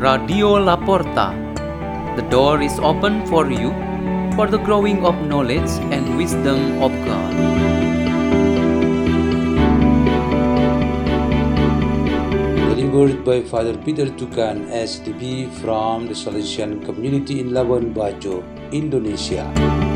Radio Laporta. The door is open for you for the growing of knowledge and wisdom of God. Delivered by Father Peter Tukan SDB from the Salesian community in Labuan Bajo, Indonesia.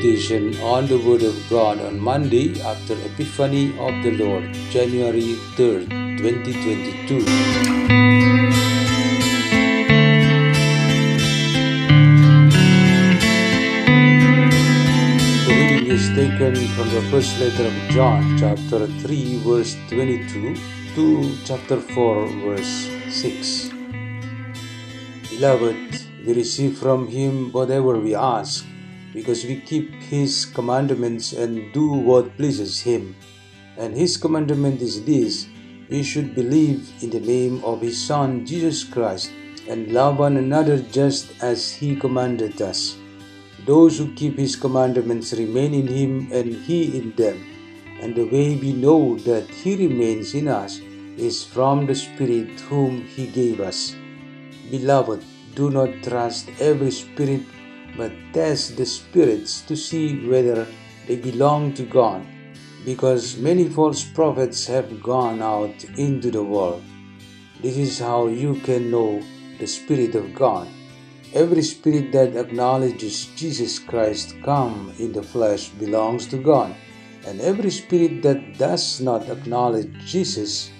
Meditation on the Word of God on Monday after Epiphany of the Lord, January 3rd, 2022. The reading is taken from the first letter of John, chapter 3, verse 22 to chapter 4, verse 6. Beloved, we receive from him whatever we ask, because we keep his commandments and do what pleases him. And his commandment is this we should believe in the name of his Son, Jesus Christ, and love one another just as he commanded us. Those who keep his commandments remain in him and he in them. And the way we know that he remains in us is from the Spirit whom he gave us. Beloved, do not trust every spirit, but test the spirits to see whether they belong to God, because many false prophets have gone out into the world. This is how you can know the Spirit of God. Every spirit that acknowledges Jesus Christ come in the flesh belongs to God, and every spirit that does not acknowledge Jesus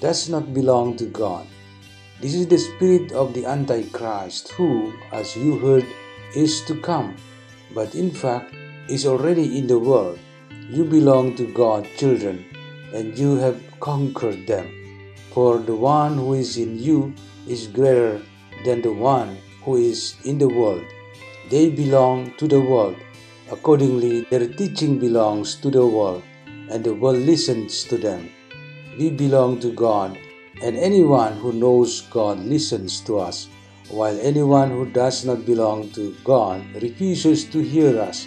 does not belong to God. This is the spirit of the Antichrist, who, as you heard, is to come, but in fact is already in the world. You belong to God, children, and you have conquered them. For the one who is in you is greater than the one who is in the world. They belong to the world. Accordingly, their teaching belongs to the world, and the world listens to them. We belong to God, and anyone who knows God listens to us, while anyone who does not belong to God refuses to hear us.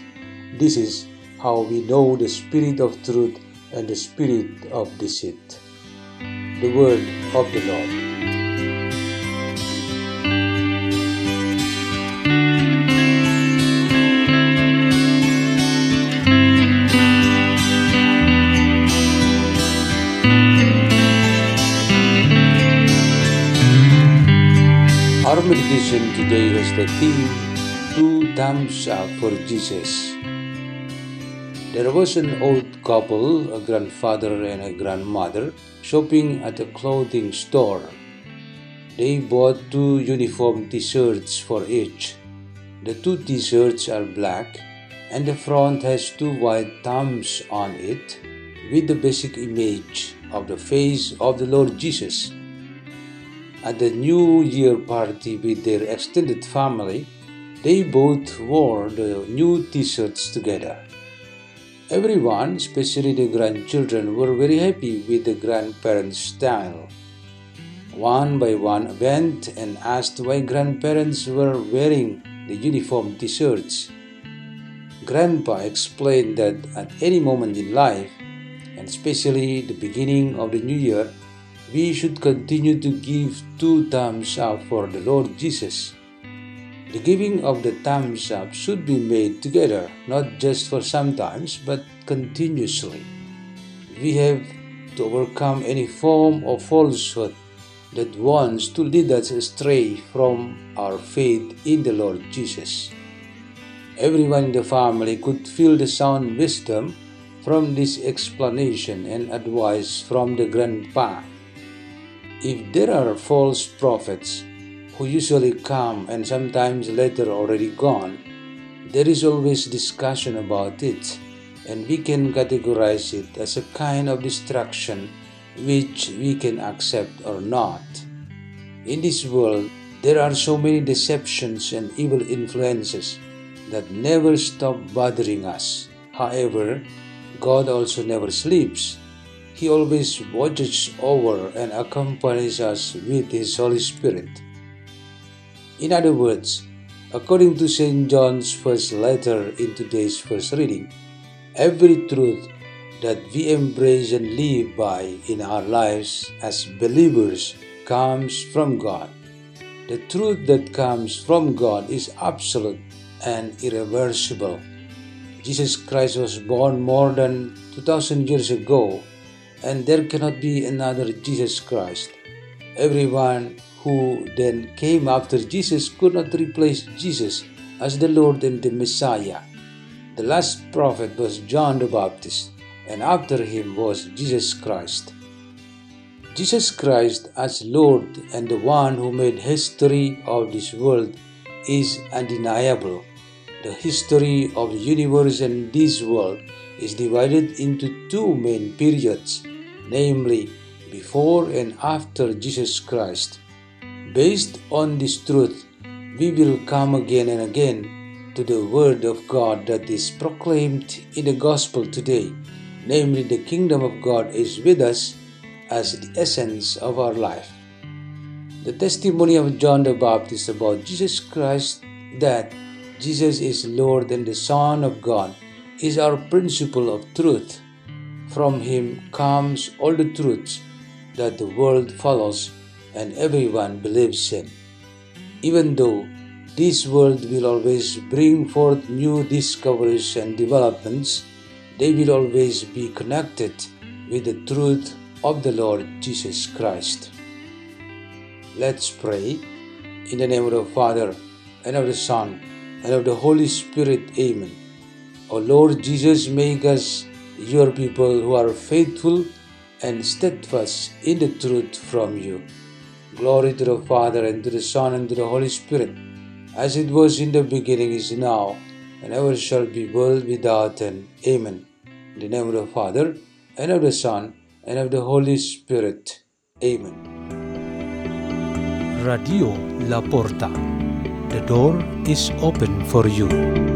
This is how we know the spirit of truth and the spirit of deceit. The word of the Lord. Our meditation today has the theme Two Thumbs Up for Jesus. There was an old couple, a grandfather and a grandmother, shopping at a clothing store. They bought two uniform t shirts for each. The two t shirts are black, and the front has two white thumbs on it with the basic image of the face of the Lord Jesus. At the New Year party with their extended family, they both wore the new t shirts together. Everyone, especially the grandchildren, were very happy with the grandparents' style. One by one went and asked why grandparents were wearing the uniform t shirts. Grandpa explained that at any moment in life, and especially the beginning of the new year, we should continue to give two thumbs up for the Lord Jesus. The giving of the thumbs up should be made together, not just for sometimes, but continuously. We have to overcome any form of falsehood that wants to lead us astray from our faith in the Lord Jesus. Everyone in the family could feel the sound wisdom from this explanation and advice from the grandpa. If there are false prophets who usually come and sometimes later already gone, there is always discussion about it, and we can categorize it as a kind of destruction which we can accept or not. In this world, there are so many deceptions and evil influences that never stop bothering us. However, God also never sleeps. He always watches over and accompanies us with His Holy Spirit. In other words, according to St. John's first letter in today's first reading, every truth that we embrace and live by in our lives as believers comes from God. The truth that comes from God is absolute and irreversible. Jesus Christ was born more than 2000 years ago, and there cannot be another Jesus Christ. Everyone who then came after Jesus could not replace Jesus as the Lord and the Messiah. The last prophet was John the Baptist, and after him was Jesus Christ. Jesus Christ as Lord and the one who made history of this world is undeniable. The history of the universe and this world is divided into two main periods, namely before and after Jesus Christ. Based on this truth, we will come again and again to the Word of God that is proclaimed in the Gospel today, namely, the kingdom of God is with us as the essence of our life. The testimony of John the Baptist about Jesus Christ that Jesus is Lord and the Son of God is our principle of truth. From him comes all the truths that the world follows and everyone believes in. Even though this world will always bring forth new discoveries and developments, they will always be connected with the truth of the Lord Jesus Christ. Let's pray. In the name of the Father, and of the Son, and of the Holy Spirit. Amen. O Lord Jesus, make us your people who are faithful and steadfast in the truth from you. Glory to the Father, and to the Son, and to the Holy Spirit, as it was in the beginning, is now, and ever shall be, world without end. Amen. In the name of the Father, and of the Son, and of the Holy Spirit. Amen. Radio La Porta. The door is open for you.